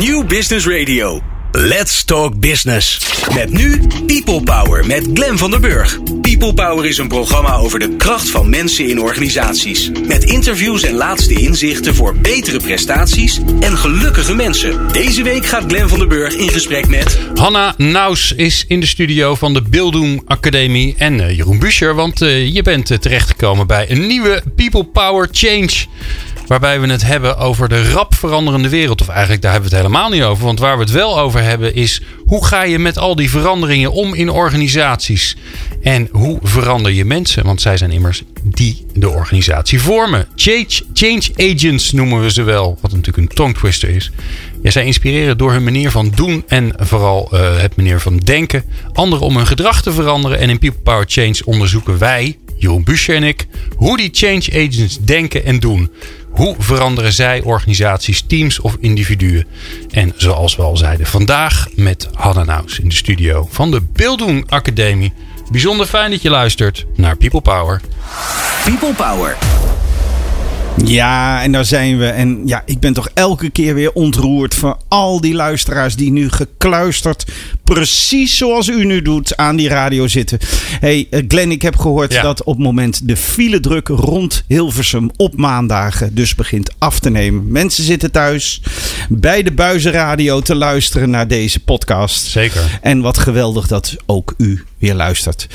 New Business Radio. Let's Talk Business. Met nu People Power met Glen van der Burg. People Power is een programma over de kracht van mensen in organisaties. Met interviews en laatste inzichten voor betere prestaties en gelukkige mensen. Deze week gaat Glen van der Burg in gesprek met... Hanna Naus is in de studio van de Bildung Academie. En uh, Jeroen Buscher, want uh, je bent uh, terechtgekomen bij een nieuwe People Power Change. Waarbij we het hebben over de rap veranderende wereld. Of eigenlijk daar hebben we het helemaal niet over. Want waar we het wel over hebben is hoe ga je met al die veranderingen om in organisaties? En hoe verander je mensen? Want zij zijn immers die de organisatie vormen. Change, change agents noemen we ze wel. Wat natuurlijk een tongue twister is. Ja, zij inspireren door hun manier van doen en vooral uh, het manier van denken. Anderen om hun gedrag te veranderen. En in People Power Change onderzoeken wij, Jeroen Buscher en ik, hoe die change agents denken en doen. Hoe veranderen zij organisaties, teams of individuen? En zoals we al zeiden, vandaag met Hanna in de studio van de Bildung Academie. Bijzonder fijn dat je luistert naar People Power. People Power. Ja, en daar zijn we. En ja, ik ben toch elke keer weer ontroerd van al die luisteraars die nu gekluisterd, precies zoals u nu doet, aan die radio zitten. hey, Glenn, ik heb gehoord ja. dat op het moment de file druk rond Hilversum op maandagen dus begint af te nemen. Mensen zitten thuis bij de buizenradio te luisteren naar deze podcast. Zeker. En wat geweldig dat ook u weer luistert.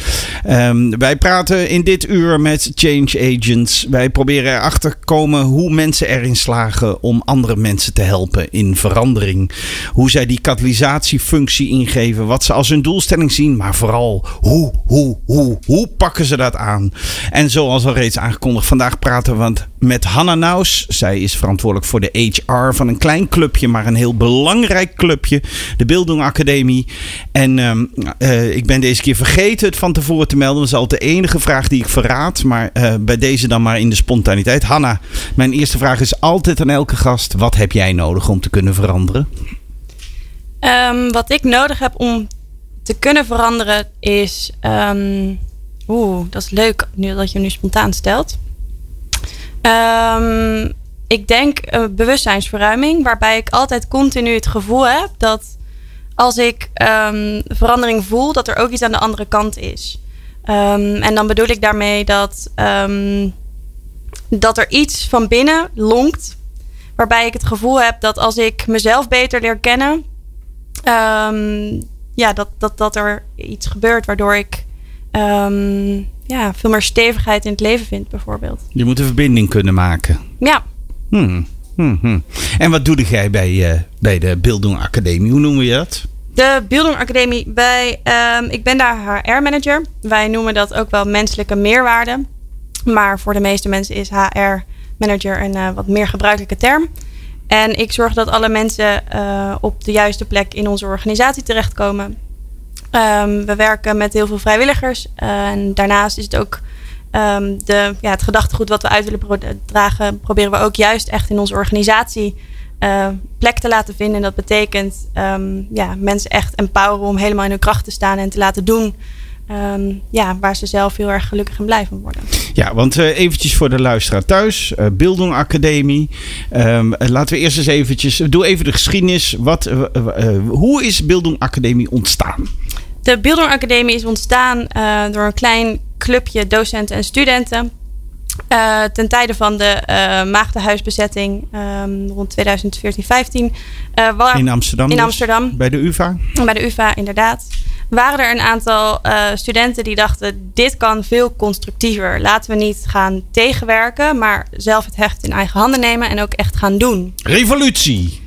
Um, wij praten in dit uur met change agents. Wij proberen erachter te komen hoe mensen erin slagen om andere mensen te helpen in verandering. Hoe zij die katalysatiefunctie ingeven, wat ze als hun doelstelling zien, maar vooral hoe, hoe, hoe, hoe pakken ze dat aan? En zoals al reeds aangekondigd, vandaag praten we met Hanna Naus. Zij is verantwoordelijk voor de HR van een klein clubje, maar een heel belangrijk clubje, de Bildung Academie. En um, uh, ik ben deze keer vergeten het van tevoren te melden. Dat is altijd de enige vraag die ik verraad. Maar uh, bij deze dan maar in de spontaniteit. Hanna, mijn eerste vraag is altijd aan elke gast. Wat heb jij nodig om te kunnen veranderen? Um, wat ik nodig heb om te kunnen veranderen is... Um, Oeh, dat is leuk nu dat je hem nu spontaan stelt. Um, ik denk uh, bewustzijnsverruiming. Waarbij ik altijd continu het gevoel heb dat als ik um, verandering voel, dat er ook iets aan de andere kant is. Um, en dan bedoel ik daarmee dat, dat er iets van binnen lonkt. Waarbij ik het gevoel heb dat als ik mezelf beter leer kennen, ja, dat, dat, dat er iets gebeurt waardoor ik ja, veel meer stevigheid in het leven vind, bijvoorbeeld. Je moet een verbinding kunnen maken. Ja. Hmm. Hmm, hmm. En wat doe jij bij, uh, bij de Bildung Academie? Hoe noemen we dat? De Bildung Academie bij, um, ik ben daar HR-manager. Wij noemen dat ook wel menselijke meerwaarde. Maar voor de meeste mensen is HR-manager een uh, wat meer gebruikelijke term. En ik zorg dat alle mensen uh, op de juiste plek in onze organisatie terechtkomen. Um, we werken met heel veel vrijwilligers. en daarnaast is het ook um, de, ja, het gedachtegoed wat we uit willen dragen, proberen we ook juist echt in onze organisatie uh, plek te laten vinden. En dat betekent um, ja, mensen echt empoweren om helemaal in hun kracht te staan en te laten doen. Ja, waar ze zelf heel erg gelukkig en blij van worden. Ja, want uh, eventjes voor de luisteraar thuis. Uh, Bildung Academie. Laten we eerst eens eventjes... Doe even de geschiedenis. Wat, hoe is Bildung Academie ontstaan? De Bildung Academie is ontstaan uh, door een klein clubje docenten en studenten. Uh, ten tijde van de uh, maagdenhuisbezetting um, rond 2014-15. Uh, in Amsterdam. In dus? Amsterdam. Bij de UVA? Bij de UVA, inderdaad. Waren er een aantal studenten die dachten: dit kan veel constructiever. Laten we niet gaan tegenwerken, maar zelf het heft in eigen handen nemen en ook echt gaan doen. Revolutie!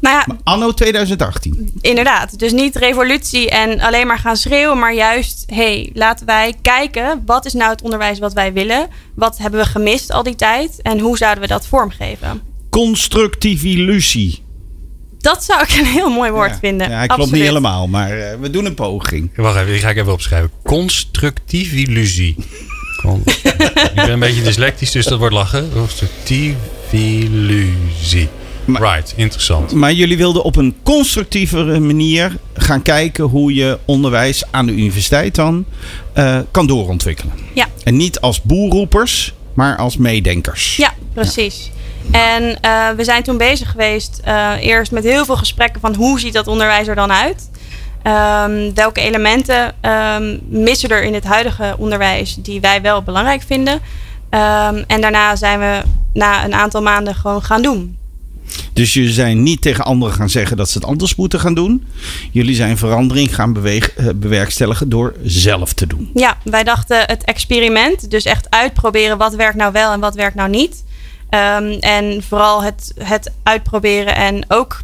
Nou ja, anno 2018. Inderdaad. Dus niet revolutie en alleen maar gaan schreeuwen, maar juist, hey, laten wij kijken wat is nou het onderwijs wat wij willen? Wat hebben we gemist al die tijd en hoe zouden we dat vormgeven? Constructieve illusie. Dat zou ik een heel mooi woord ja, vinden. Ja, klopt niet helemaal, maar uh, we doen een poging. Wacht even, die ga ik even opschrijven. Constructieve illusie. Kon... ik ben een beetje dyslectisch, dus dat wordt lachen. Constructieve illusie. Maar, right, interessant. Maar jullie wilden op een constructievere manier gaan kijken hoe je onderwijs aan de universiteit dan uh, kan doorontwikkelen. Ja. En niet als boerroepers, maar als meedenkers. Ja, precies. En uh, we zijn toen bezig geweest, uh, eerst met heel veel gesprekken van hoe ziet dat onderwijs er dan uit? Um, welke elementen um, missen er in het huidige onderwijs die wij wel belangrijk vinden? Um, en daarna zijn we na een aantal maanden gewoon gaan doen. Dus jullie zijn niet tegen anderen gaan zeggen dat ze het anders moeten gaan doen. Jullie zijn verandering gaan beweeg, uh, bewerkstelligen door zelf te doen. Ja, wij dachten het experiment, dus echt uitproberen wat werkt nou wel en wat werkt nou niet. Um, en vooral het, het uitproberen en ook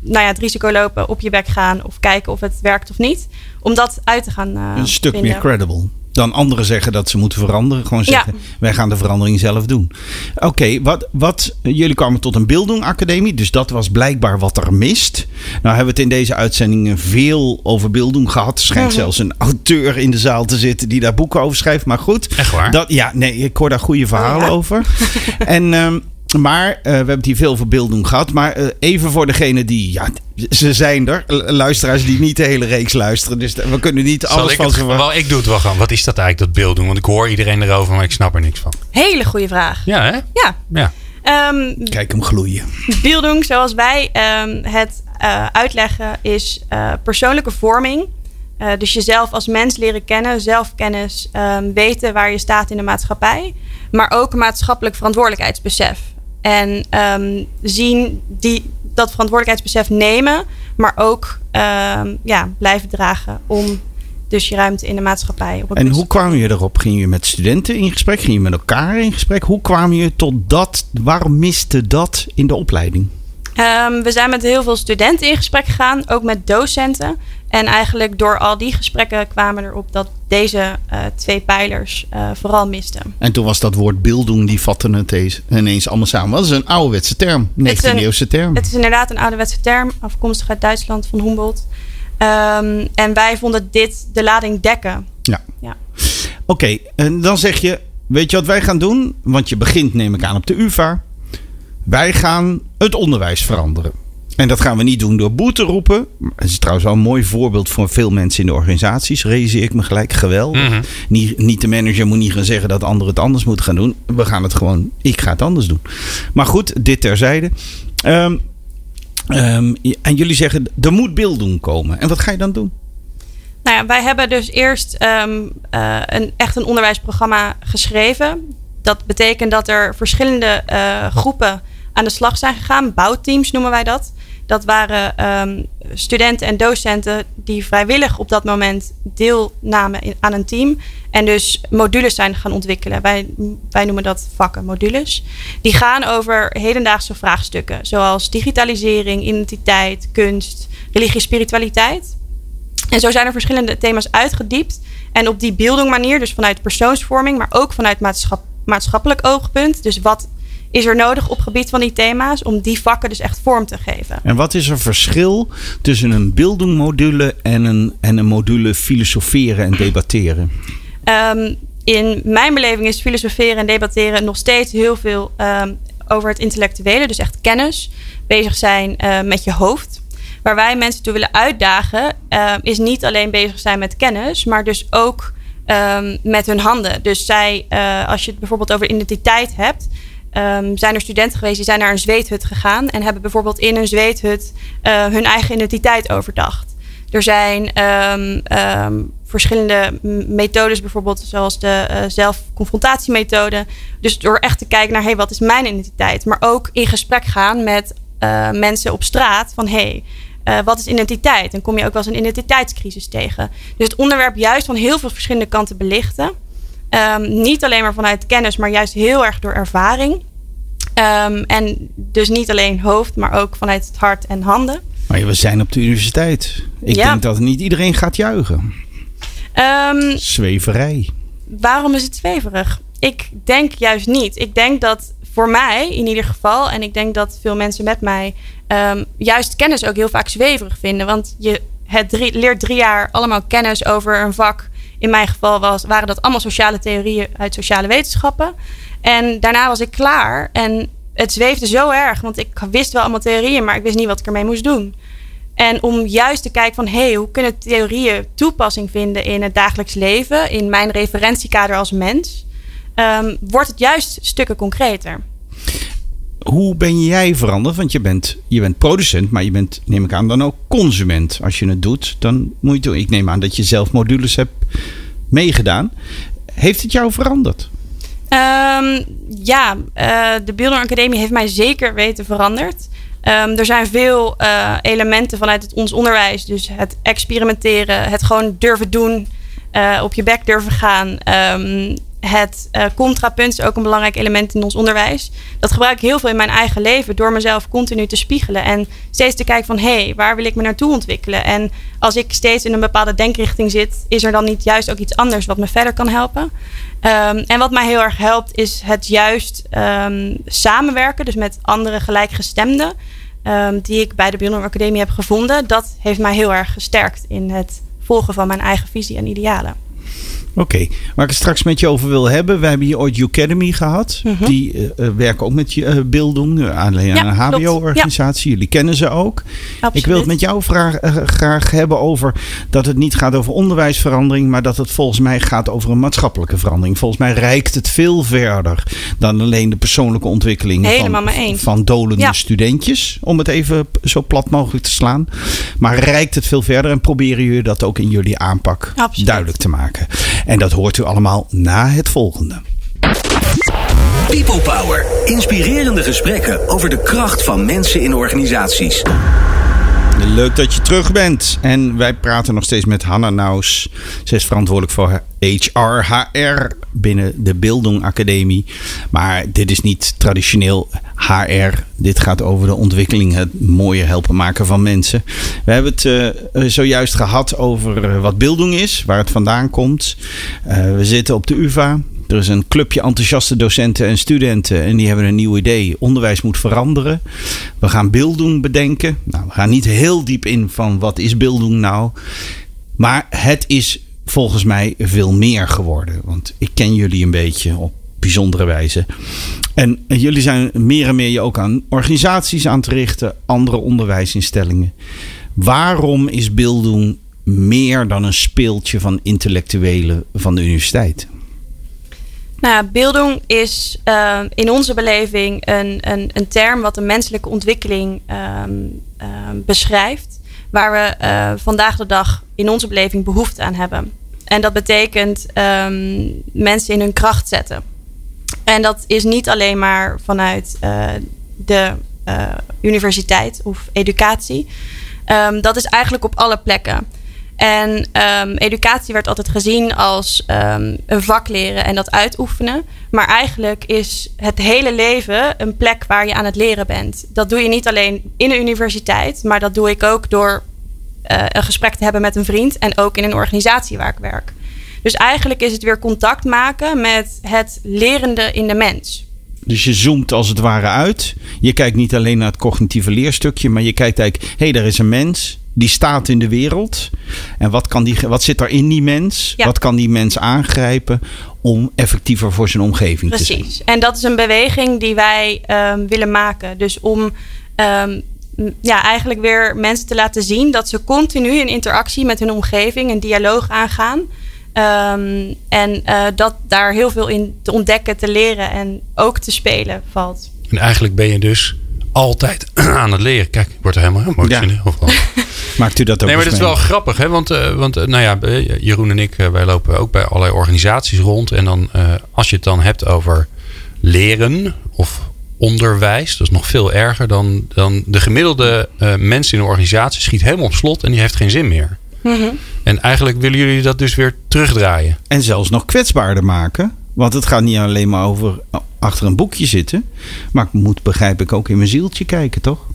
nou ja, het risico lopen, op je bek gaan of kijken of het werkt of niet. Om dat uit te gaan. Uh, een stuk vinden. meer credible dan anderen zeggen dat ze moeten veranderen. Gewoon zeggen, ja. wij gaan de verandering zelf doen. Oké, okay, wat, wat, jullie kwamen tot een Bildung Academie. Dus dat was blijkbaar wat er mist. Nou hebben we het in deze uitzendingen veel over Bildung gehad. Er schijnt mm -hmm. zelfs een auteur in de zaal te zitten die daar boeken over schrijft. Maar goed. Echt waar? Dat, ja, nee, ik hoor daar goede verhalen oh, ja. over. en... Um, maar uh, we hebben het hier veel over beelding gehad. Maar uh, even voor degene die. Ja, ze zijn er. Luisteraars die niet de hele reeks luisteren. Dus we kunnen niet Zal alles ik van ze. Wel, ik doe het wel gewoon. Wat is dat eigenlijk, dat beelding? Want ik hoor iedereen erover, maar ik snap er niks van. Hele goede vraag. Ja, hè? Ja. ja. Um, Kijk hem gloeien. Beelding, zoals wij um, het uh, uitleggen, is persoonlijke vorming. Uh, dus jezelf als mens leren kennen, zelfkennis, um, weten waar je staat in de maatschappij. Maar ook maatschappelijk verantwoordelijkheidsbesef. En um, zien die, dat verantwoordelijkheidsbesef nemen, maar ook um, ja, blijven dragen om dus je ruimte in de maatschappij. Op en hoe kwam je erop? Ging je met studenten in gesprek? Ging je met elkaar in gesprek? Hoe kwam je tot dat? Waarom miste dat in de opleiding? Um, we zijn met heel veel studenten in gesprek gegaan, ook met docenten. En eigenlijk door al die gesprekken kwamen erop dat deze uh, twee pijlers uh, vooral misten. En toen was dat woord beelddoen, die vatten het eens, ineens allemaal samen. Dat is een ouderwetse term, 19e-eeuwse term. Het is inderdaad een ouderwetse term, afkomstig uit Duitsland van Humboldt. Um, en wij vonden dit de lading dekken. Ja. ja. Oké, okay, en dan zeg je, weet je wat wij gaan doen? Want je begint, neem ik aan, op de UvA. Wij gaan het onderwijs veranderen. En dat gaan we niet doen door boete roepen. Het is trouwens wel een mooi voorbeeld voor veel mensen in de organisaties. Realiseer ik me gelijk geweldig. Mhm. Mm -hmm. niet, niet de manager moet niet gaan zeggen dat anderen het anders moeten gaan doen. We gaan het gewoon, ik ga het anders doen. Maar goed, dit terzijde. Um, um, en jullie zeggen, er moet beelddoen komen. En wat ga je dan doen? Nou ja, wij hebben dus eerst um, uh, een, echt een onderwijsprogramma geschreven. Dat betekent dat er verschillende uh, groepen aan de slag zijn gegaan. Bouwteams noemen wij dat. Dat waren um, studenten en docenten die vrijwillig op dat moment deelnamen aan een team. En dus modules zijn gaan ontwikkelen. Wij, wij noemen dat vakken, modules. Die gaan over hedendaagse vraagstukken. Zoals digitalisering, identiteit, kunst, religie, spiritualiteit. En zo zijn er verschillende thema's uitgediept. En op die beelding manier, dus vanuit persoonsvorming, maar ook vanuit maatschap, maatschappelijk oogpunt. Dus wat is er nodig op gebied van die thema's om die vakken dus echt vorm te geven. En wat is er verschil tussen een beeldingmodule en een, en een module filosoferen en debatteren? Um, in mijn beleving is filosoferen en debatteren nog steeds heel veel um, over het intellectuele, dus echt kennis, bezig zijn uh, met je hoofd. Waar wij mensen toe willen uitdagen, uh, is niet alleen bezig zijn met kennis, maar dus ook um, met hun handen. Dus zij, uh, als je het bijvoorbeeld over identiteit hebt, Um, zijn er studenten geweest die zijn naar een zweethut gegaan en hebben bijvoorbeeld in een zweethut uh, hun eigen identiteit overdacht. Er zijn um, verschillende methodes, bijvoorbeeld zoals de uh, zelfconfrontatiemethode. Dus door echt te kijken naar hey, wat is mijn identiteit, maar ook in gesprek gaan met mensen op straat van hey, uh, wat is identiteit? En kom je ook wel eens een identiteitscrisis tegen. Dus het onderwerp juist van heel veel verschillende kanten belichten. Um, niet alleen maar vanuit kennis, maar juist heel erg door ervaring. Um, en dus niet alleen hoofd, maar ook vanuit het hart en handen. Maar we zijn op de universiteit. Ik Ja. denk dat niet iedereen gaat juichen. Um, Zweverij. waarom is het zweverig? Ik denk juist niet. Ik denk dat voor mij in ieder geval, en ik denk dat veel mensen met mij um, juist kennis ook heel vaak zweverig vinden. Want je het leert drie jaar allemaal kennis over een vak. In mijn geval was, waren dat allemaal sociale theorieën uit sociale wetenschappen. En daarna was ik klaar. En het zweefde zo erg, want ik wist wel allemaal theorieën, maar ik wist niet wat ik ermee moest doen. En om juist te kijken van, hé, hey, hoe kunnen theorieën toepassing vinden in het dagelijks leven, in mijn referentiekader als mens, um, wordt het juist stukken concreter. hoe ben jij veranderd? Want je bent, je bent producent, maar je bent, neem ik aan, dan ook consument. Als je het doet, dan moet je doen. Ik neem aan dat je zelf modules hebt meegedaan. Heeft het jou veranderd? Um, ja, uh, de Beelding Academie heeft mij zeker weten veranderd. Um, er zijn veel uh, elementen vanuit het, ons onderwijs. Dus het experimenteren, het gewoon durven doen, uh, op je bek durven gaan. Um, het uh, contrapunt is ook een belangrijk element in ons onderwijs. Dat gebruik ik heel veel in mijn eigen leven door mezelf continu te spiegelen en steeds te kijken van hé, hey, waar wil ik me naartoe ontwikkelen? En als ik steeds in een bepaalde denkrichting zit, is er dan niet juist ook iets anders wat me verder kan helpen? Um, en wat mij heel erg helpt, is het juist um, samenwerken, dus met andere gelijkgestemden, um, die ik bij de Bionor Academie heb gevonden. Dat heeft mij heel erg gesterkt in het volgen van mijn eigen visie en idealen. Oké, okay. waar ik het straks met je over wil hebben. We hebben hier ooit Academy gehad. -hmm. Die uh, werken ook met je uh, beelding. Alleen ja, een HBO-organisatie. Ja. Jullie kennen ze ook. Absoluut. Ik wil het met jou vraag, graag hebben over dat het niet gaat over onderwijsverandering. Maar dat het volgens mij gaat over een maatschappelijke verandering. Volgens mij reikt het veel verder dan alleen de persoonlijke ontwikkeling Helemaal van, van dolende ja. studentjes. Om het even zo plat mogelijk te slaan. Maar reikt het veel verder en proberen jullie dat ook in jullie aanpak Absoluut. duidelijk te maken. En dat hoort u allemaal na het volgende. People Power. Inspirerende gesprekken over de kracht van mensen in organisaties. Leuk dat je terug bent. En wij praten nog steeds met Hanna Naus. Ze is verantwoordelijk voor HR, HR binnen de Bildung Academie. Maar dit is niet traditioneel HR. Dit gaat over de ontwikkeling, het mooier helpen maken van mensen. We hebben het uh, zojuist gehad over wat Bildung is, waar het vandaan komt. Uh, we zitten op de UvA. Er is een clubje enthousiaste docenten en studenten en die hebben een nieuw idee. Onderwijs moet veranderen. We gaan Bildung bedenken. Nou, we gaan niet heel diep in van wat is Bildung nou. Maar het is volgens mij veel meer geworden. Want ik ken jullie een beetje op bijzondere wijze. En jullie zijn meer en meer je ook aan organisaties aan te richten, andere onderwijsinstellingen. Waarom is Bildung meer dan een speeltje van intellectuelen van de universiteit? Nou, is uh, in onze beleving een, een, een term wat de menselijke ontwikkeling um, uh, beschrijft. Waar we uh, vandaag de dag in onze beleving behoefte aan hebben. En dat betekent mensen in hun kracht zetten. En dat is niet alleen maar vanuit de universiteit of educatie. Dat is eigenlijk op alle plekken. En um, educatie werd altijd gezien als um, een vak leren en dat uitoefenen. Maar eigenlijk is het hele leven een plek waar je aan het leren bent. Dat doe je niet alleen in een universiteit, maar dat doe ik ook door uh, een gesprek te hebben met een vriend en ook in een organisatie waar ik werk. Dus eigenlijk is het weer contact maken met het lerende in de mens. Dus je zoomt als het ware uit. Je kijkt niet alleen naar het cognitieve leerstukje, maar je kijkt eigenlijk: hé, hey, daar is een mens die staat in de wereld. En wat, kan die, wat zit er in die mens? Ja. Wat kan die mens aangrijpen om effectiever voor zijn omgeving Precies. te zijn? Precies. En dat is een beweging die wij um, willen maken. Dus om um, ja, eigenlijk weer mensen te laten zien dat ze continu in interactie met hun omgeving een dialoog aangaan. Um, en uh, dat daar heel veel in te ontdekken, te leren en ook te spelen valt. En eigenlijk ben je dus altijd aan het leren. Kijk, ik word er helemaal emotioneel ja. van. Maakt u dat ook Nee, maar dat is wel grappig, hè? Want, uh, want uh, nou ja, Jeroen en ik, uh, wij lopen ook bij allerlei organisaties rond. En dan, als je het dan hebt over leren of onderwijs, dat is nog veel erger dan, dan de gemiddelde mens in een organisatie schiet helemaal op slot en die heeft geen zin meer. Mm -hmm. En eigenlijk willen jullie dat dus weer terugdraaien. En zelfs nog kwetsbaarder maken. Want het gaat niet alleen maar over achter een boekje zitten. Maar ik moet, begrijp ik, ook in mijn zieltje kijken, toch?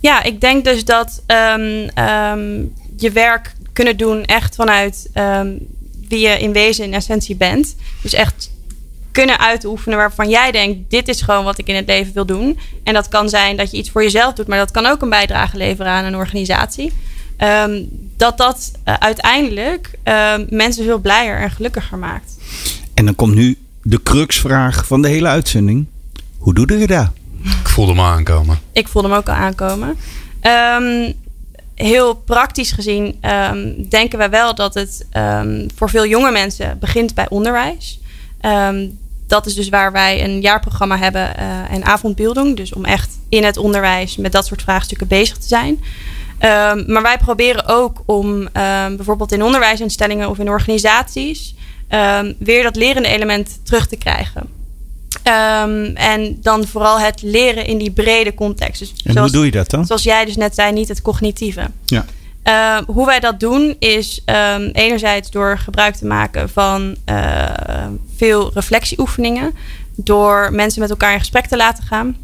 Ja, ik denk dus dat um, um, je werk kunnen doen echt vanuit um, wie je in wezen in essentie bent. Dus echt kunnen uitoefenen waarvan jij denkt: dit is gewoon wat ik in het leven wil doen. En dat kan zijn dat je iets voor jezelf doet, maar dat kan ook een bijdrage leveren aan een organisatie. Dat dat uh, uiteindelijk mensen veel blijer en gelukkiger maakt. En dan komt nu de cruxvraag van de hele uitzending. Hoe doe je dat? Ik voelde hem aankomen. Ik voelde hem ook al aankomen. Um, heel praktisch gezien um, denken wij wel dat het um, voor veel jonge mensen begint bij onderwijs. dat is dus waar wij een jaarprogramma hebben uh, en avondbeelding. Dus om echt in het onderwijs met dat soort vraagstukken bezig te zijn. Um, maar wij proberen ook om um, bijvoorbeeld in onderwijsinstellingen of in organisaties um, weer dat lerende element terug te krijgen. en dan vooral het leren in die brede context. Dus en zoals, hoe doe je dat dan? Zoals jij dus net zei, niet het cognitieve. Ja. Uh, hoe wij dat doen is um, enerzijds door gebruik te maken van uh, veel reflectieoefeningen. Door mensen met elkaar in gesprek te laten gaan.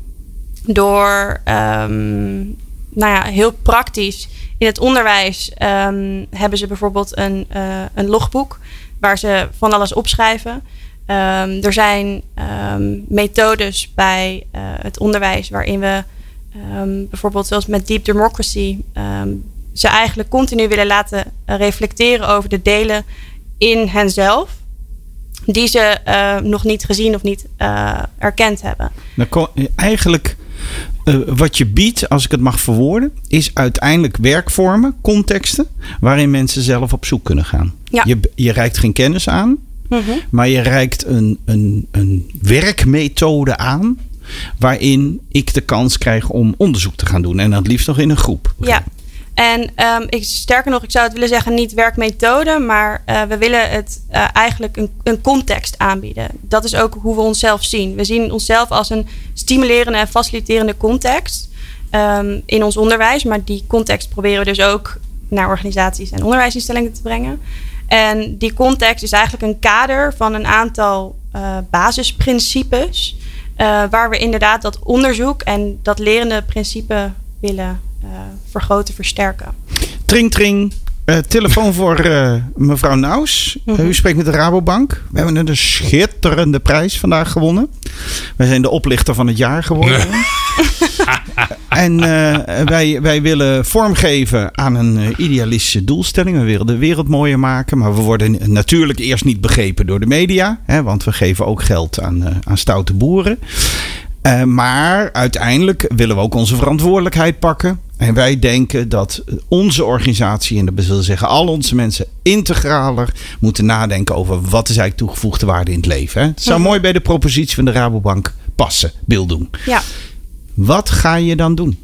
Door um, nou ja, heel praktisch in het onderwijs hebben ze bijvoorbeeld een, uh, een logboek waar ze van alles opschrijven. er zijn methodes bij het onderwijs waarin we bijvoorbeeld zoals met Deep Democracy ze eigenlijk continu willen laten reflecteren over de delen in henzelf. Die ze uh, nog niet gezien of niet erkend hebben. Nou, eigenlijk uh, wat je biedt, als ik het mag verwoorden, is uiteindelijk werkvormen, contexten, waarin mensen zelf op zoek kunnen gaan. Ja. Je, je reikt geen kennis aan, -hmm. maar je reikt een, een, een werkmethode aan. Waarin ik de kans krijg om onderzoek te gaan doen. En dat liefst nog in een groep. Ja, en um, ik, sterker nog, ik zou het willen zeggen niet werkmethode, maar uh, we willen het uh, eigenlijk een, een, context aanbieden. Dat is ook hoe we onszelf zien. We zien onszelf als een stimulerende en faciliterende context um, in ons onderwijs. Maar die context proberen we dus ook naar organisaties en onderwijsinstellingen te brengen. En die context is eigenlijk een kader van een aantal uh, basisprincipes. waar we inderdaad dat onderzoek en dat lerende principe willen vergroten, versterken. Tring, tring. Uh, telefoon voor uh, mevrouw Naus. -hmm. u spreekt met de Rabobank. We hebben een schitterende prijs vandaag gewonnen. Wij zijn de oplichter van het jaar geworden. en wij, wij willen vormgeven aan een idealistische doelstelling. We willen de wereld mooier maken. Maar we worden natuurlijk eerst niet begrepen door de media. Hè, want we geven ook geld aan, aan stoute boeren. Uh, maar uiteindelijk willen we ook onze verantwoordelijkheid pakken. En wij denken dat onze organisatie, en dat wil zeggen al onze mensen, integraler moeten nadenken over wat is eigenlijk toegevoegde waarde in het leven. Hè? Het zou mooi bij de propositie van de Rabobank passen, doen. Ja. Wat ga je dan doen?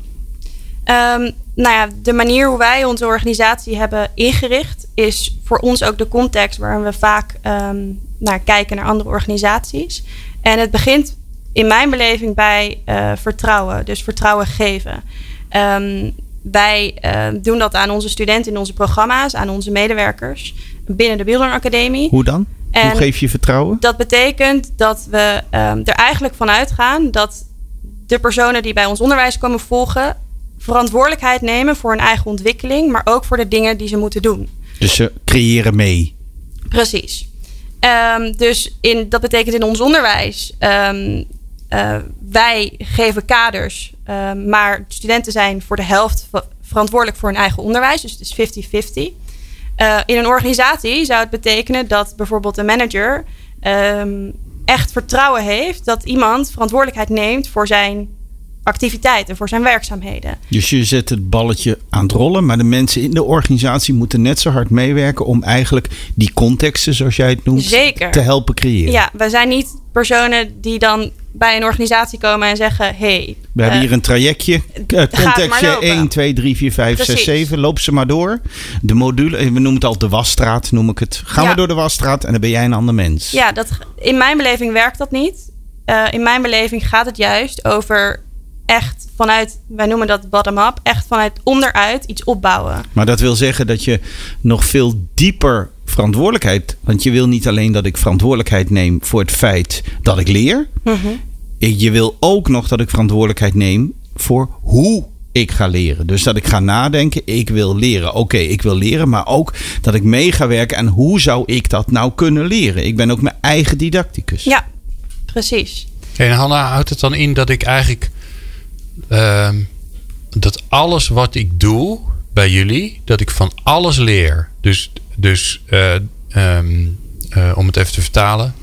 Um, nou ja, de manier hoe wij onze organisatie hebben ingericht is voor ons ook de context waarin we vaak um, naar kijken naar andere organisaties. En het begint in mijn beleving bij uh, vertrouwen, dus vertrouwen geven. Um, wij uh, doen dat aan onze studenten in onze programma's, aan onze medewerkers binnen de Beeldern Academie. Hoe dan? En Hoe geef je vertrouwen? Dat betekent dat we um, er eigenlijk van uitgaan dat de personen die bij ons onderwijs komen volgen, verantwoordelijkheid nemen voor hun eigen ontwikkeling, maar ook voor de dingen die ze moeten doen. Dus ze creëren mee. Precies. Um, dus in, dat betekent in ons onderwijs. Um, uh, wij geven kaders, uh, maar studenten zijn voor de helft verantwoordelijk voor hun eigen onderwijs. Dus het is 50-50. Uh, in een organisatie zou het betekenen dat bijvoorbeeld een manager um, echt vertrouwen heeft dat iemand verantwoordelijkheid neemt voor zijn activiteiten, voor zijn werkzaamheden. Dus je zet het balletje aan het rollen, maar de mensen in de organisatie moeten net zo hard meewerken om eigenlijk die contexten, zoals jij het noemt, Zeker. te helpen creëren. Ja, wij zijn niet personen die dan bij een organisatie komen en zeggen: hey, we hebben hier een trajectje. Uh, contextje 1, 2, 3, 4, 5, Precies. 6, 7. Loop ze maar door. De module, we noemen het al de wasstraat, noem ik het. Gaan ja. we door de wasstraat en dan ben jij een ander mens. Ja, dat, in mijn beleving werkt dat niet. Uh, in mijn beleving gaat het juist over echt vanuit, wij noemen dat bottom-up, echt vanuit onderuit iets opbouwen. Maar dat wil zeggen dat je nog veel dieper verantwoordelijkheid. Want je wil niet alleen dat ik verantwoordelijkheid neem voor het feit dat ik leer. Mm -hmm. Je wil ook nog dat ik verantwoordelijkheid neem voor hoe ik ga leren. Dus dat ik ga nadenken, ik wil leren. Oké, okay, ik wil leren, maar ook dat ik mee ga werken aan hoe zou ik dat nou kunnen leren. Ik ben ook mijn eigen didacticus. Ja, precies. En Hanna, houdt het dan in dat ik eigenlijk uh, dat alles wat ik doe bij jullie, dat ik van alles leer. Dus, dus uh, um, uh, om het even te vertalen,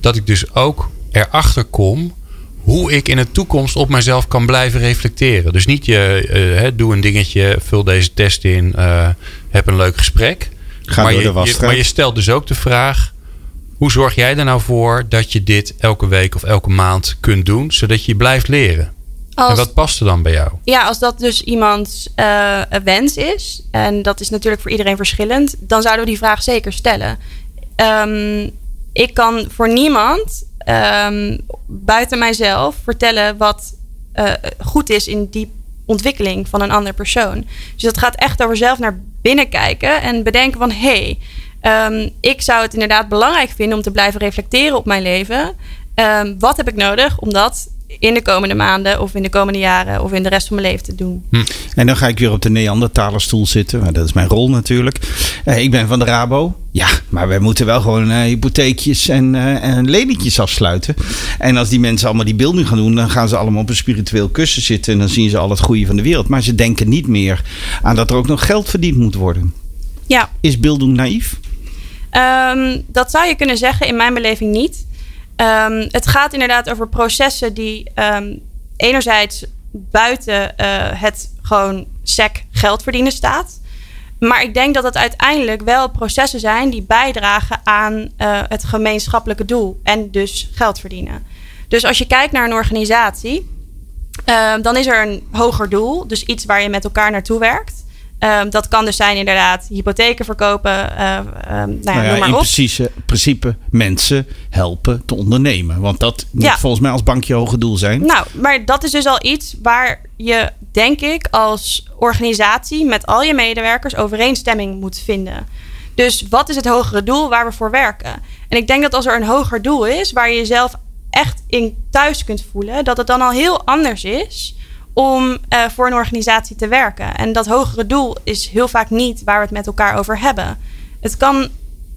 dat ik dus ook erachter kom hoe ik in de toekomst op mezelf kan blijven reflecteren. Dus niet je uh, doe een dingetje, vul deze test in, uh, heb een leuk gesprek. Ga maar, door je, de je, maar je stelt dus ook de vraag: Hoe zorg jij er nou voor dat je dit elke week of elke maand kunt doen, zodat je blijft leren? Als, en wat past er dan bij jou? Ja, als dat dus iemands uh, wens is, en dat is natuurlijk voor iedereen verschillend, dan zouden we die vraag zeker stellen. Um, ik kan voor niemand um, buiten mijzelf vertellen wat uh, goed is in die ontwikkeling van een ander persoon. Dus dat gaat echt over zelf naar binnen kijken en bedenken van hé, hey, um, ik zou het inderdaad belangrijk vinden om te blijven reflecteren op mijn leven. Um, wat heb ik nodig om dat in de komende maanden of in de komende jaren of in de rest van mijn leven te doen. Hm. En dan ga ik weer op de Neandertalerstoel zitten. Maar dat is mijn rol natuurlijk. Uh, ik ben van de Rabo. Ja, maar wij moeten wel gewoon uh, hypotheekjes en, uh, en lenietjes afsluiten. En als die mensen allemaal die beelding gaan doen, dan gaan ze allemaal op een spiritueel kussen zitten. En dan zien ze al het goede van de wereld. Maar ze denken niet meer aan dat er ook nog geld verdiend moet worden. Ja. Is beelding naïef? Um, dat zou je kunnen zeggen, in mijn beleving niet. Um, het gaat inderdaad over processen die um, enerzijds buiten uh, het gewoon sec geld verdienen staat. Maar ik denk dat het uiteindelijk wel processen zijn die bijdragen aan uh, het gemeenschappelijke doel en dus geld verdienen. Dus als je kijkt naar een organisatie, uh, dan is er een hoger doel, dus iets waar je met elkaar naartoe werkt. Um, dat kan dus zijn inderdaad hypotheken verkopen. Uh, um, nou ja, nou ja, noem maar in op. Principe, principe mensen helpen te ondernemen. Want dat moet Ja. volgens mij als bankje hoge doel zijn. Nou, maar dat is dus al iets waar je, denk ik, als organisatie met al je medewerkers overeenstemming moet vinden. Dus wat is het hogere doel waar we voor werken? En ik denk dat als er een hoger doel is, waar je jezelf echt in thuis kunt voelen, dat het dan al heel anders is om uh, voor een organisatie te werken. En dat hogere doel is heel vaak niet waar we het met elkaar over hebben. Het kan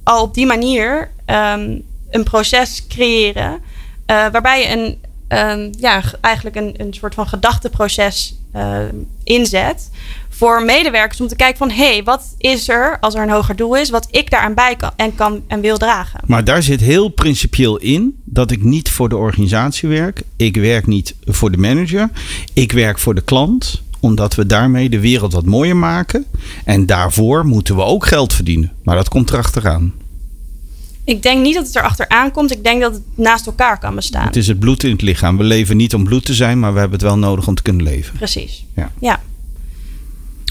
al op die manier um, een proces creëren uh, waarbij je een, um, ja, eigenlijk een, een soort van gedachteproces uh, inzet voor medewerkers om te kijken van hé, hey, wat is er als er een hoger doel is, wat ik daaraan bij kan en kan en wil dragen. Maar daar zit heel principieel in dat ik niet voor de organisatie werk. Ik werk niet voor de manager. Ik werk voor de klant omdat we daarmee de wereld wat mooier maken. En daarvoor moeten we ook geld verdienen. Maar dat komt erachteraan. Ik denk niet dat het erachteraan komt. Ik denk dat het naast elkaar kan bestaan. Het is het bloed in het lichaam. We leven niet om bloed te zijn, maar we hebben het wel nodig om te kunnen leven. Precies. Ja. ja.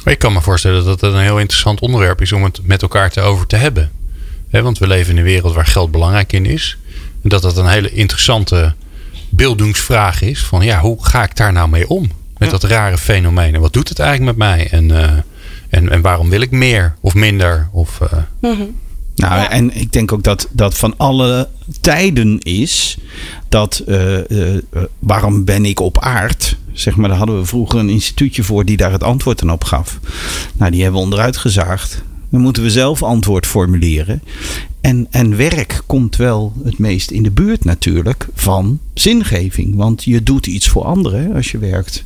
Ik kan me voorstellen dat het een heel interessant onderwerp is om het met elkaar te over te hebben. He, want we leven in een wereld waar geld belangrijk in is. En dat dat een hele interessante beeldingsvraag is. Van ja, hoe ga ik daar nou mee om? Met ja. dat rare fenomeen. En wat doet het eigenlijk met mij? En, uh, en, en waarom wil ik meer of minder? Of, uh... mm -hmm. Nou, ja. en ik denk ook dat dat van alle tijden is dat uh, uh, waarom ben ik op aard? Zeg maar, daar hadden we vroeger een instituutje voor die daar het antwoord aan op gaf. Nou, die hebben we onderuit gezaagd. Dan moeten we zelf antwoord formuleren. En, en werk komt wel het meest in de buurt natuurlijk van zingeving. Want je doet iets voor anderen als je werkt.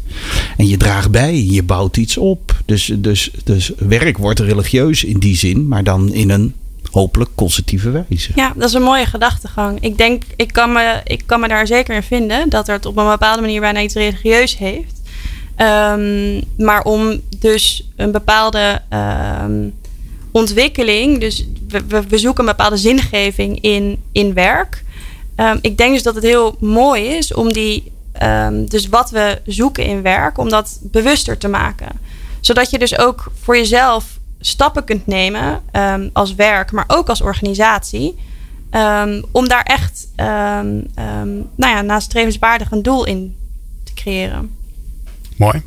En je draagt bij, je bouwt iets op. Dus, dus, dus werk wordt religieus in die zin, maar dan in een hopelijk positieve wijze. Ja, dat is een mooie gedachtegang. Ik denk, ik kan me, ik kan me daar zeker in vinden dat het op een bepaalde manier bijna iets religieus heeft. Um, maar om dus een bepaalde um, ontwikkeling, dus we, we, zoeken een bepaalde zingeving in, in werk. Um, ik denk dus dat het heel mooi is om die, dus wat we zoeken in werk, om dat bewuster te maken. Zodat je dus ook voor jezelf stappen kunt nemen um, als werk, maar ook als organisatie. Um, om daar echt um, nou ja, een doel in te creëren. Mooi.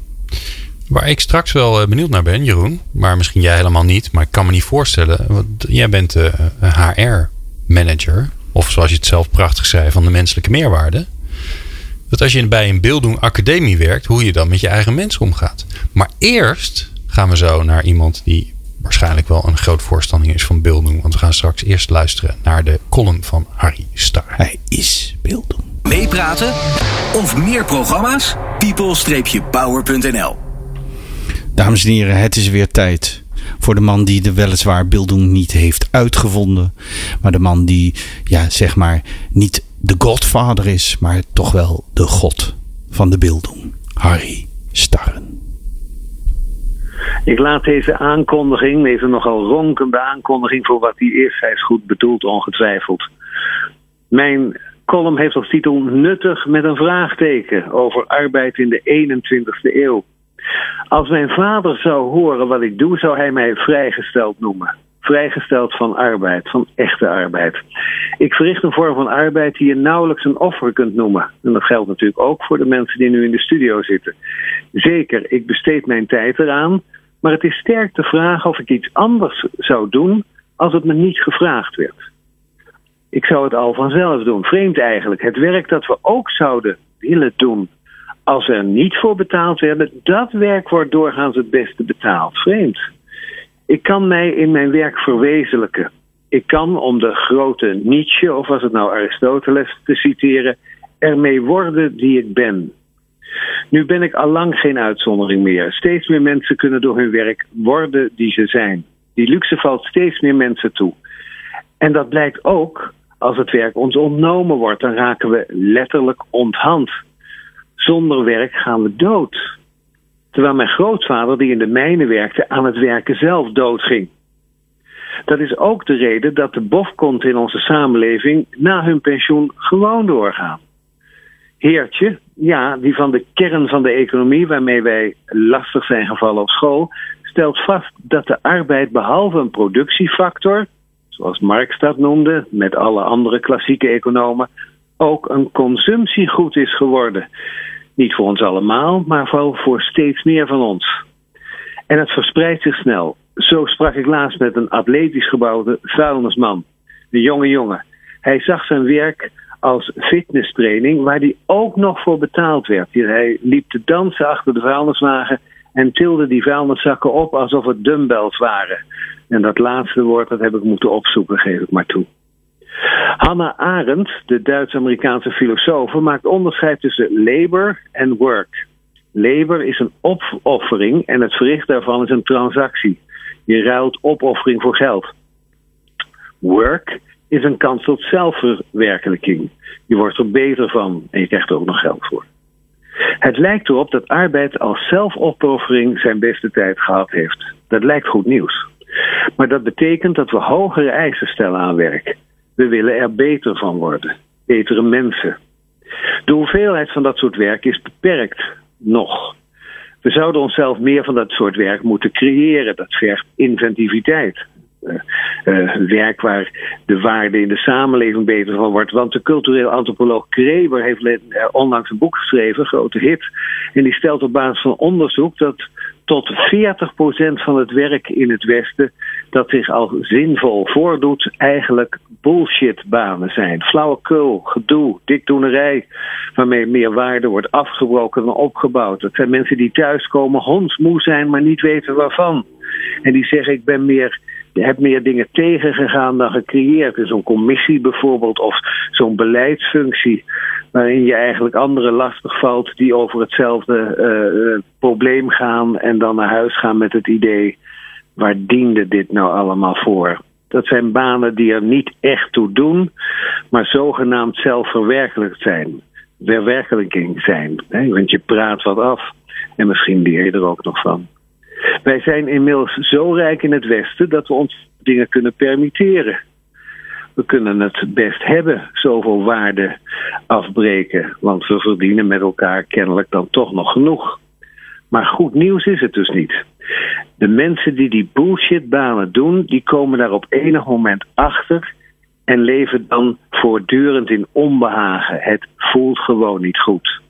Waar ik straks wel benieuwd naar ben, Jeroen, maar misschien jij helemaal niet, maar ik kan me niet voorstellen. Want jij bent uh, HR-manager, of zoals je het zelf prachtig zei, van de menselijke meerwaarde. Dat als je bij een beelddoen academie werkt, hoe je dan met je eigen mensen omgaat. Maar eerst gaan we zo naar iemand die waarschijnlijk wel een groot voorstander is van beelddoen. Want we gaan straks eerst luisteren naar de column van Harry Star. Hij is beelddoen. Meepraten of meer programma's? people-power.nl Dames en heren, het is weer tijd voor de man die de weliswaar beelddoen niet heeft uitgevonden. Maar de man die, ja, zeg maar, niet de godvader is, maar toch wel de god van de beelddoen. Harry Starren. Ik laat deze aankondiging, deze nogal ronkende aankondiging voor wat die is, hij is goed bedoeld ongetwijfeld, Mijn column heeft als titel Nuttig met een vraagteken over arbeid in de 21ste eeuw. Als mijn vader zou horen wat ik doe, zou hij mij vrijgesteld noemen. Vrijgesteld van arbeid, van echte arbeid. Ik verricht een vorm van arbeid die je nauwelijks een offer kunt noemen. En dat geldt natuurlijk ook voor de mensen die nu in de studio zitten. Zeker, ik besteed mijn tijd eraan, maar het is sterk de vraag of ik iets anders zou doen als het me niet gevraagd werd. Ik zou het al vanzelf doen. Vreemd eigenlijk. Het werk dat we ook zouden willen doen als er niet voor betaald werden, dat werk wordt doorgaans het beste betaald. Vreemd. Ik kan mij in mijn werk verwezenlijken. Ik kan, om de grote Nietzsche, of was het nou Aristoteles te citeren, ermee worden die ik ben. Nu ben ik al lang geen uitzondering meer. Steeds meer mensen kunnen door hun werk worden die ze zijn. Die luxe valt steeds meer mensen toe. En dat blijkt ook als het werk ons ontnomen wordt. Dan raken we letterlijk onthand. Zonder werk gaan we dood. Terwijl mijn grootvader, die in de mijnen werkte, aan het werken zelf doodging. Dat is ook de reden dat de bofkonten in onze samenleving na hun pensioen gewoon doorgaan. Heertje, ja, die van de kern van de economie waarmee wij lastig zijn gevallen op school, stelt vast dat de arbeid behalve een productiefactor, zoals Marx dat noemde, met alle andere klassieke economen, ook een consumptiegoed is geworden. Niet voor ons allemaal, maar vooral voor steeds meer van ons. En het verspreidt zich snel. Zo sprak ik laatst met een atletisch gebouwde vuilnisman. Een jonge jongen. Hij zag zijn werk als fitnesstraining, waar hij ook nog voor betaald werd. Hij liep te dansen achter de vuilniswagen en tilde die vuilniszakken op alsof het dumbbells waren. En dat laatste woord dat heb ik moeten opzoeken, geef ik maar toe. Hannah Arendt, de Duits-Amerikaanse filosoof, maakt onderscheid tussen labor en work. Labor is een opoffering en het verricht daarvan is een transactie. Je ruilt opoffering voor geld. Work is een kans tot zelfverwerkelijking. Je wordt er beter van en je krijgt er ook nog geld voor. Het lijkt erop dat arbeid als zelfopoffering zijn beste tijd gehad heeft. Dat lijkt goed nieuws. Maar dat betekent dat we hogere eisen stellen aan werk. We willen er beter van worden. Betere mensen. De hoeveelheid van dat soort werk is beperkt nog. We zouden onszelf meer van dat soort werk moeten creëren. Dat vergt inventiviteit. Uh, uh, werk waar de waarde in de samenleving beter van wordt. Want de cultureel antropoloog Kreber heeft uh, onlangs een boek geschreven, een grote hit. En die stelt op basis van onderzoek dat tot 40% van het werk in het Westen dat zich al zinvol voordoet, eigenlijk bullshitbanen zijn. Flauwekul, gedoe, dikdoenerij, waarmee meer waarde wordt afgebroken dan opgebouwd. Het zijn mensen die thuiskomen, hondsmoe zijn, maar niet weten waarvan. En die zeggen: Ik ben meer je hebt meer dingen tegengegaan dan gecreëerd. Zo'n commissie bijvoorbeeld, of zo'n beleidsfunctie, waarin je eigenlijk anderen lastig valt die over hetzelfde uh, probleem gaan en dan naar huis gaan met het idee: waar diende dit nou allemaal voor? Dat zijn banen die er niet echt toe doen, maar zogenaamd zelfverwerkelijk zijn. Verwerkelijking zijn. Hè? Want je praat wat af en misschien leer je er ook nog van. Wij zijn inmiddels zo rijk in het Westen dat we ons dingen kunnen permitteren. We kunnen het best hebben, zoveel waarde afbreken, want we verdienen met elkaar kennelijk dan toch nog genoeg. Maar goed nieuws is het dus niet. De mensen die die bullshitbanen doen, die komen daar op enig moment achter en leven dan voortdurend in onbehagen. Het voelt gewoon niet goed.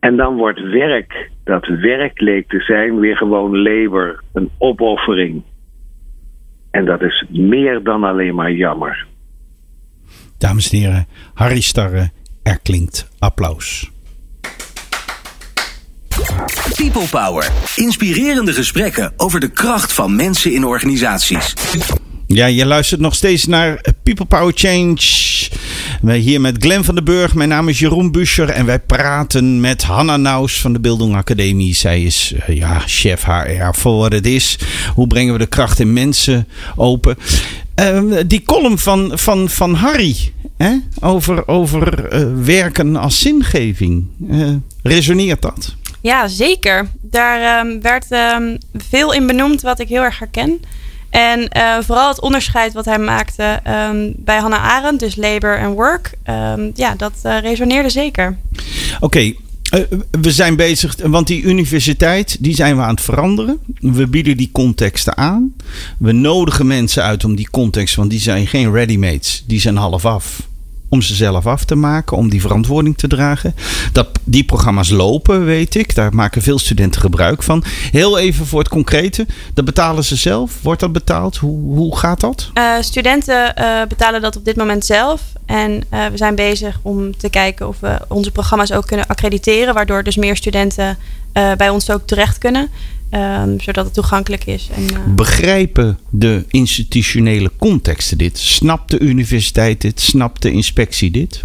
En dan wordt werk, dat werk leek te zijn, weer gewoon labor, een opoffering. En dat is meer dan alleen maar jammer. Dames en heren, Harry Starre, er klinkt applaus. People Power. Inspirerende gesprekken over de kracht van mensen in organisaties. Ja, je luistert nog steeds naar People Power Change. Wij hier met Glenn van den Burg. Mijn naam is Jeroen Buscher. En wij praten met Hanna Naus van de Bildung Academie. Zij is uh, ja, chef HR voor wat het is. Hoe brengen we de kracht in mensen open? Uh, die column van, van, van Harry hè? over, over uh, werken als zingeving. resoneert dat? Ja, zeker. Daar um, werd um, veel in benoemd wat ik heel erg herken. En uh, vooral het onderscheid wat hij maakte um, bij Hannah Arendt, dus labor en work, um, ja, dat uh, resoneerde zeker. Oké. Uh, we zijn bezig, want die universiteit, die zijn we aan het veranderen. We bieden die contexten aan. We nodigen mensen uit om die context, want die zijn geen readymates, die zijn half af om ze zelf af te maken, om die verantwoording te dragen. Dat, die programma's lopen, weet ik. Daar maken veel studenten gebruik van. Heel even voor het concrete. Dat betalen ze zelf? Wordt dat betaald? Hoe, hoe gaat dat? Uh, studenten uh, betalen dat op dit moment zelf. En uh, we zijn bezig om te kijken of we onze programma's ook kunnen accrediteren. Waardoor dus meer studenten bij ons ook terecht kunnen. Um, zodat het toegankelijk is. En, uh... Begrijpen de institutionele contexten dit? Snapt de universiteit dit? Snapt de inspectie dit?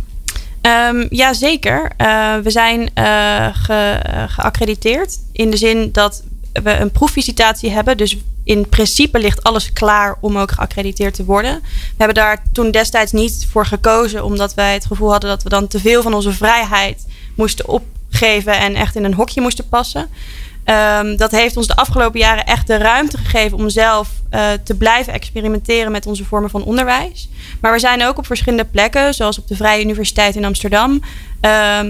Um, ja, zeker. Uh, we zijn uh, ge, geaccrediteerd in de zin dat we een proefvisitatie hebben. Dus in principe ligt alles klaar om ook geaccrediteerd te worden. We hebben daar toen destijds niet voor gekozen, omdat wij het gevoel hadden dat we dan te veel van onze vrijheid moesten opgeven en echt in een hokje moesten passen. Um, dat heeft ons de afgelopen jaren echt de ruimte gegeven om zelf uh, te blijven experimenteren met onze vormen van onderwijs. Maar we zijn ook op verschillende plekken, zoals op de Vrije Universiteit in Amsterdam,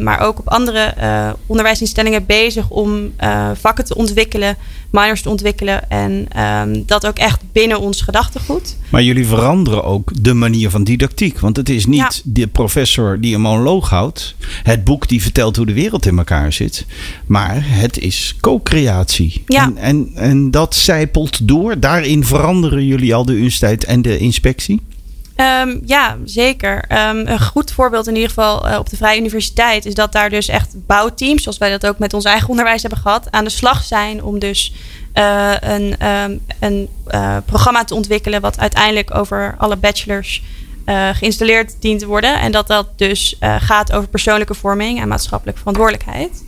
maar ook op andere uh, onderwijsinstellingen bezig om vakken te ontwikkelen, minors te ontwikkelen en um, dat ook echt binnen ons gedachtegoed. Maar jullie veranderen ook de manier van didactiek, want het is niet ja. de professor die een monoloog houdt, het boek die vertelt hoe de wereld in elkaar zit, maar het is co-creatie. Ja. En, en, en dat zijpelt door. Daarin veranderen jullie al de universiteit en de inspectie? Um, ja, zeker. Um, een goed voorbeeld in ieder geval uh, op de Vrije Universiteit is dat daar dus echt bouwteams, zoals wij dat ook met ons eigen onderwijs hebben gehad, aan de slag zijn om dus uh, een, um, een uh, programma te ontwikkelen wat uiteindelijk over alle bachelors geïnstalleerd dient te worden. En dat dat dus gaat over persoonlijke vorming en maatschappelijke verantwoordelijkheid.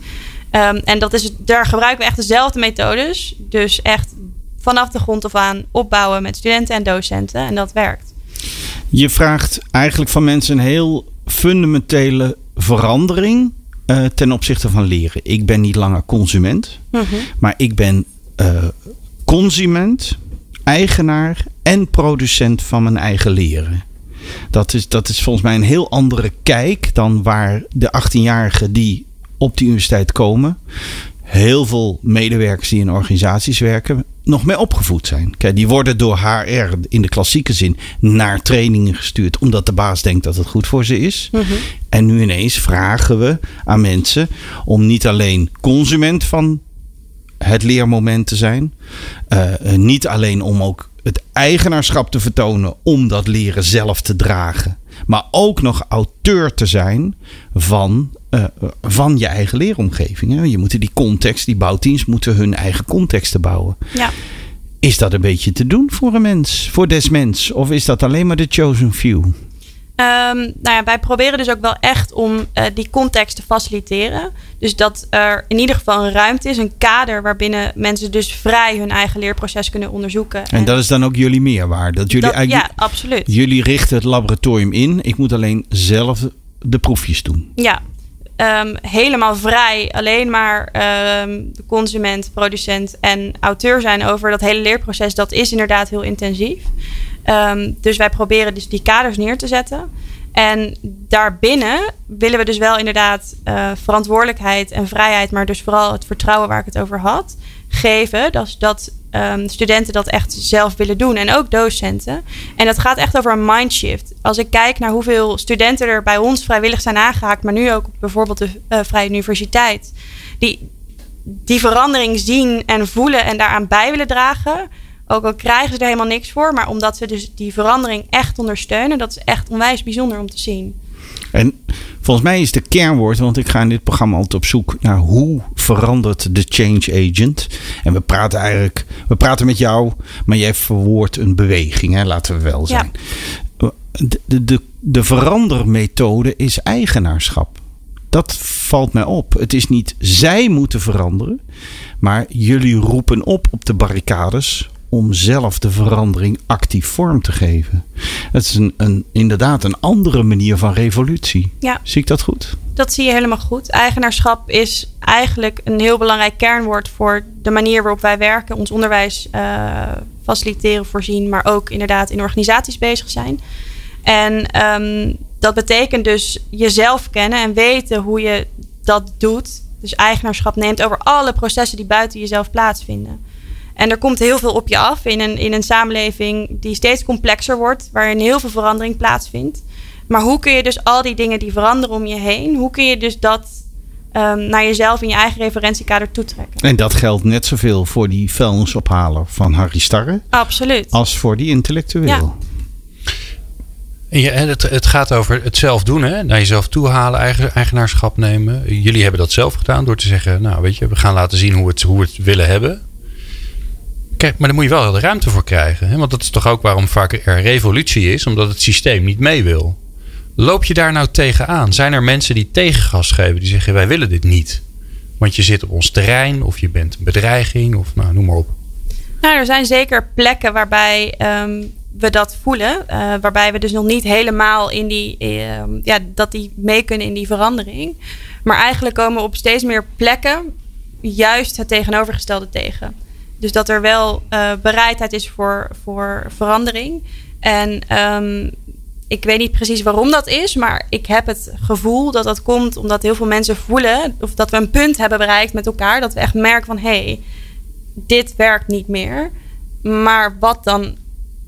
en dat is, daar gebruiken we echt dezelfde methodes. Dus echt vanaf de grond af aan opbouwen met studenten en docenten. En dat werkt. Je vraagt eigenlijk van mensen een heel fundamentele verandering uh, ten opzichte van leren. Ik ben niet langer consument, Mhm. mm -hmm. maar ik ben uh, consument, eigenaar en producent van mijn eigen leren. Dat is, dat is volgens mij een heel andere kijk dan waar de 18-jarigen die op de universiteit komen heel veel medewerkers die in organisaties werken nog mee opgevoed zijn. Kijk, die worden door HR in de klassieke zin naar trainingen gestuurd omdat de baas denkt dat het goed voor ze is. Mm -hmm. En nu ineens vragen we aan mensen om niet alleen consument van het leermoment te zijn, uh, niet alleen om ook het eigenaarschap te vertonen om dat leren zelf te dragen, maar ook nog auteur te zijn van, uh, van je eigen leeromgeving. Hè? Je moet die context, die bouwteams moeten hun eigen contexten bouwen. Ja. Is dat een beetje te doen voor een mens, voor des mens? Of is dat alleen maar de chosen few? Um, nou ja, wij proberen dus ook wel echt om uh, die context te faciliteren. Dus dat er in ieder geval een ruimte is, een kader waarbinnen mensen dus vrij hun eigen leerproces kunnen onderzoeken. En, en dat is dan ook jullie meerwaarde? Dat jullie dat, ja, absoluut. Jullie richten het laboratorium in. Ik moet alleen zelf de proefjes doen. Ja, um, helemaal vrij. Alleen maar um, de consument, producent en auteur zijn over dat hele leerproces. Dat is inderdaad heel intensief. Um, dus wij proberen dus die kaders neer te zetten. En daarbinnen willen we dus wel inderdaad uh, verantwoordelijkheid en vrijheid, maar dus vooral het vertrouwen waar ik het over had, geven. Dat, dat um, studenten dat echt zelf willen doen en ook docenten. En dat gaat echt over een mindshift. Als ik kijk naar hoeveel studenten er bij ons vrijwillig zijn aangehaakt, maar nu ook bijvoorbeeld de uh, Vrije Universiteit, die die verandering zien en voelen en daaraan bij willen dragen. Ook al krijgen ze er helemaal niks voor, maar omdat ze dus die verandering echt ondersteunen, dat is echt onwijs bijzonder om te zien. En volgens mij is de kernwoord, want ik ga in dit programma altijd op zoek naar hoe verandert de change agent. En we praten eigenlijk, we praten met jou, maar jij verwoordt een beweging, hè? laten we wel zijn. Ja. De, de, de, de verandermethode is eigenaarschap. Dat valt mij op. Het is niet zij moeten veranderen, maar jullie roepen op op de barricades om zelf de verandering actief vorm te geven. Het is een, een, inderdaad een andere manier van revolutie. Ja. Zie ik dat goed? Dat zie je helemaal goed. Eigenaarschap is eigenlijk een heel belangrijk kernwoord voor de manier waarop wij werken, ons onderwijs uh, faciliteren, voorzien, maar ook inderdaad in organisaties bezig zijn. En um, dat betekent dus jezelf kennen en weten hoe je dat doet. Dus eigenaarschap neemt over alle processen die buiten jezelf plaatsvinden. En er komt heel veel op je af in een, in een samenleving die steeds complexer wordt, waarin heel veel verandering plaatsvindt. Maar hoe kun je dus al die dingen die veranderen om je heen, hoe kun je dus dat um, naar jezelf in je eigen referentiekader toetrekken? En dat geldt net zoveel voor die vuilnisophaler van Harry Starre. Absoluut. Als voor die intellectueel. Ja. Ja, het, het gaat over het zelf doen, hè? naar jezelf toe halen, eigen, eigenaarschap nemen. Jullie hebben dat zelf gedaan door te zeggen: Nou, weet je, we gaan laten zien hoe, het, hoe we het willen hebben. Kijk, maar daar moet je wel de ruimte voor krijgen. Hè? Want dat is toch ook waarom vaak er revolutie is, omdat het systeem niet mee wil. Loop je daar nou tegenaan? Zijn er mensen die tegengas geven, die zeggen: Wij willen dit niet? Want je zit op ons terrein, of je bent een bedreiging, of nou, noem maar op. Nou, er zijn zeker plekken waarbij um, we dat voelen. Uh, waarbij we dus nog niet helemaal in die, uh, ja, dat die mee kunnen in die verandering. Maar eigenlijk komen we op steeds meer plekken juist het tegenovergestelde tegen. Dus dat er wel uh, bereidheid is voor, voor verandering. En um, ik weet niet precies waarom dat is, maar ik heb het gevoel dat dat komt omdat heel veel mensen voelen, of dat we een punt hebben bereikt met elkaar, dat we echt merken van hé, hey, dit werkt niet meer. Maar wat dan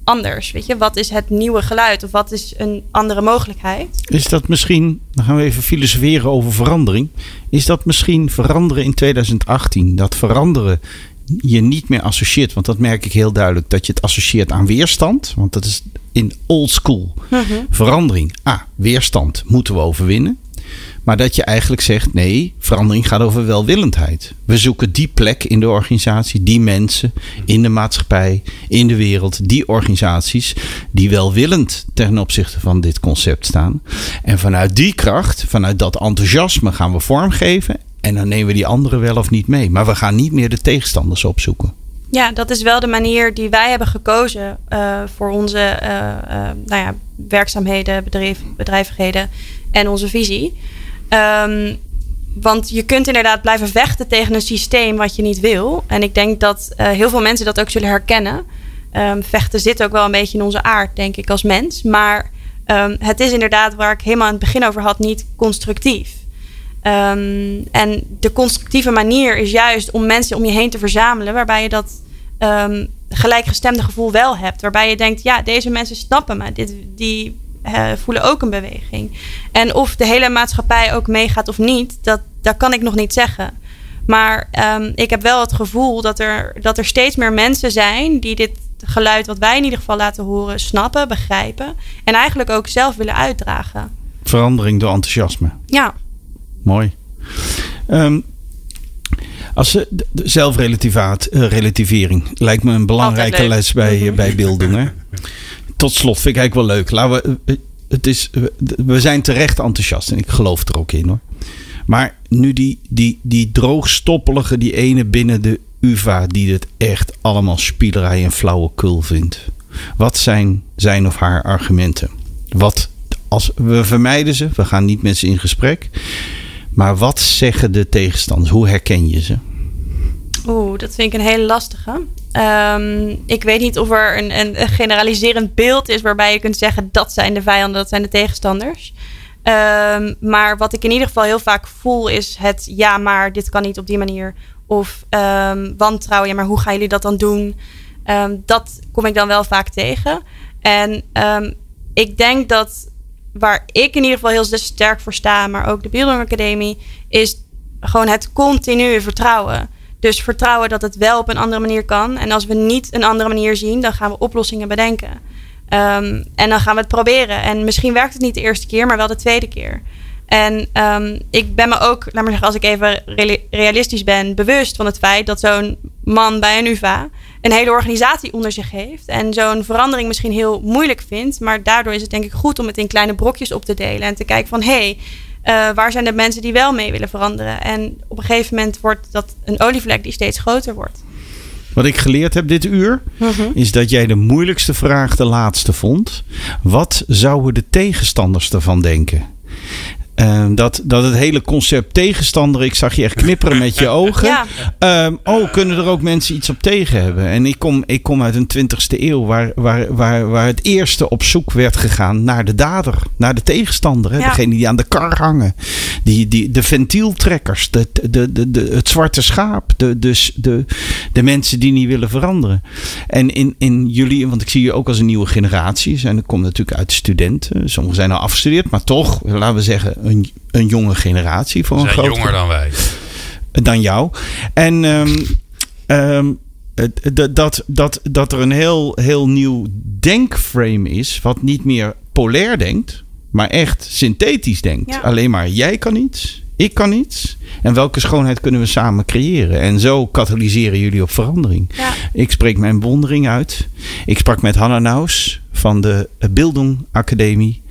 anders? Weet je, wat is het nieuwe geluid of wat is een andere mogelijkheid? Is dat misschien, dan gaan we even filosoferen over verandering. Is dat misschien veranderen in 2018? Dat veranderen je niet meer associeert, want dat merk ik heel duidelijk, dat je het associeert aan weerstand. Want dat is in old school. Mhm. Verandering. Ah, weerstand moeten we overwinnen. Maar dat je eigenlijk zegt: nee, verandering gaat over welwillendheid. We zoeken die plek in de organisatie, die mensen in de maatschappij, in de wereld, die organisaties die welwillend ten opzichte van dit concept staan. En vanuit die kracht, vanuit dat enthousiasme gaan we vormgeven. En dan nemen we die anderen wel of niet mee. Maar we gaan niet meer de tegenstanders opzoeken. Ja, dat is wel de manier die wij hebben gekozen uh, voor onze uh, uh, nou ja, werkzaamheden, bedrijf, bedrijvigheden en onze visie. Um, want je kunt inderdaad blijven vechten tegen een systeem wat je niet wil. En ik denk dat heel veel mensen dat ook zullen herkennen. Um, vechten zit ook wel een beetje in onze aard, denk ik, als mens. Maar um, het is inderdaad, waar ik helemaal aan het begin over had, niet constructief. Um, en de constructieve manier is juist om mensen om je heen te verzamelen, waarbij je dat um, gelijkgestemde gevoel wel hebt. Waarbij je denkt, ja, deze mensen snappen me. Dit, die uh, voelen ook een beweging. En of de hele maatschappij ook meegaat of niet, dat, dat kan ik nog niet zeggen. Maar um, ik heb wel het gevoel dat er, dat er steeds meer mensen zijn die dit geluid, wat wij in ieder geval laten horen, snappen, begrijpen. En eigenlijk ook zelf willen uitdragen. Verandering door enthousiasme. Ja. Mooi. Um, als uh, zelfrelativering lijkt me een belangrijke les bij, uh, bij beelddoen. Hè? Tot slot vind ik eigenlijk wel leuk. Laten we, uh, het is, we zijn terecht enthousiast en ik geloof er ook in hoor. Maar nu die, die, die droogstoppelige, die ene binnen de UVA die het echt allemaal spielerij en flauwekul vindt. Wat zijn zijn of haar argumenten? Wat als we vermijden ze, we gaan niet met ze in gesprek. Maar wat zeggen de tegenstanders? Hoe herken je ze? Oeh, dat vind ik een hele lastige. Um, ik weet niet of er een, een, generaliserend beeld is waarbij je kunt zeggen dat zijn de vijanden, dat zijn de tegenstanders. Um, maar wat ik in ieder geval heel vaak voel is het ja, maar dit kan niet op die manier. Of um, wantrouwen, ja, maar hoe gaan jullie dat dan doen? dat kom ik dan wel vaak tegen. En ik denk dat waar ik in ieder geval heel sterk voor sta, maar ook de Bildung Academie, is gewoon het continue vertrouwen. Dus vertrouwen dat het wel op een andere manier kan. En als we niet een andere manier zien, dan gaan we oplossingen bedenken. Um, en dan gaan we het proberen. En misschien werkt het niet de eerste keer, maar wel de tweede keer. En um, ik ben me ook, laat maar zeggen, als ik even realistisch ben, bewust van het feit dat zo'n man bij een UVA een hele organisatie onder zich heeft. En zo'n verandering misschien heel moeilijk vindt. Maar daardoor is het denk ik goed om het in kleine brokjes op te delen. En te kijken van hé, hey, uh, waar zijn de mensen die wel mee willen veranderen? En op een gegeven moment wordt dat een olievlek die steeds groter wordt. wat ik geleerd heb dit uur, Mhm. is dat jij de moeilijkste vraag de laatste vond. Wat zouden de tegenstanders ervan denken? Eh, dat, dat het hele concept tegenstander, ik zag je echt knipperen met je ogen. Ja. Ehm, oh, kunnen er ook mensen iets op tegen hebben? En ik kom, ik kom uit een 20ste eeuw waar, waar, waar, waar het eerste op zoek werd gegaan naar de dader, naar de tegenstander. Hè? Ja. Degene die aan de kar hangen, die, die, de ventieltrekkers, de, de, de, de, het zwarte schaap, de, dus de, de mensen die niet willen veranderen. En in, in jullie, want ik zie je ook als een nieuwe generatie, zijn, ik kom natuurlijk uit studenten, sommigen zijn al afgestudeerd, maar toch, laten we zeggen, een, een jonge generatie voor een zijn groot jonger dan wij. dan jou. En ehm, ehm, het- dat, dat, dat, dat er een heel, heel nieuw denkframe is, wat niet meer polair denkt, maar echt synthetisch denkt. Ja. Alleen maar jij kan iets, ik kan iets. En welke schoonheid kunnen we samen creëren? En zo katalyseren jullie op verandering. Ja. Ik spreek mijn bewondering uit. Ik sprak met Hanna Naus van de Bildung Academie.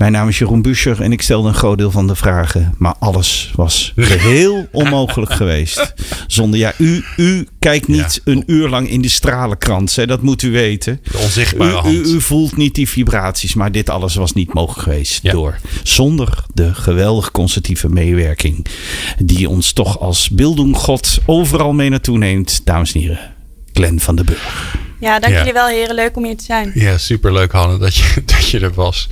Mijn naam is Jeroen Buscher en ik stelde een groot deel van de vragen. Maar alles was geheel onmogelijk geweest. Zonder ja, u, u kijkt niet een uur lang in de stralenkrans. Hè, dat moet u weten. De onzichtbare U, hand. u, u voelt niet die vibraties, maar dit alles was niet mogelijk geweest Ja. door. Zonder de geweldig constructieve meewerking die ons toch als Bildung-god overal mee naartoe neemt. Dames en heren, Glenn van den Burg. Ja, dank Ja. jullie wel heren. Leuk om hier te zijn. Ja, superleuk Hanne dat je, dat je er was.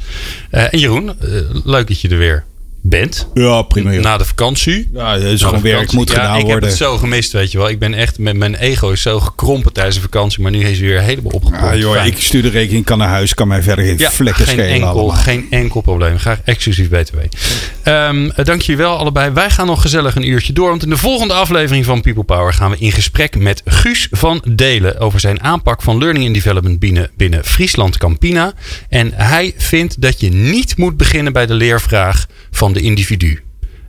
Eh, en Jeroen, eh, leuk dat je er weer bent. Ja, prima. Na de vakantie. Ja, is gewoon werk, moet Ja, gedaan ik worden. heb het zo gemist, weet je wel. Ik ben echt, met mijn ego is zo gekrompen tijdens de vakantie. Maar nu is hij weer helemaal opgepompt. Ah, joh, ik stuur de rekening, kan naar huis, kan mij verder geen Ja, vlekken geen schelen enkel, allemaal. geen enkel probleem. Graag exclusief BTW. Ehm eh, dank jullie wel allebei. Wij gaan nog gezellig een uurtje door. Want in de volgende aflevering van People Power gaan we in gesprek met Guus van Delen. Over zijn aanpak van learning and development binnen, binnen Friesland Campina. En hij vindt dat je niet moet beginnen bij de leervraag van de individu.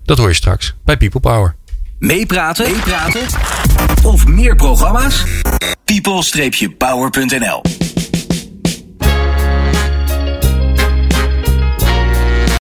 Dat hoor je straks bij People Power. Meepraten? Meepraten? Of meer programma's? people-power.nl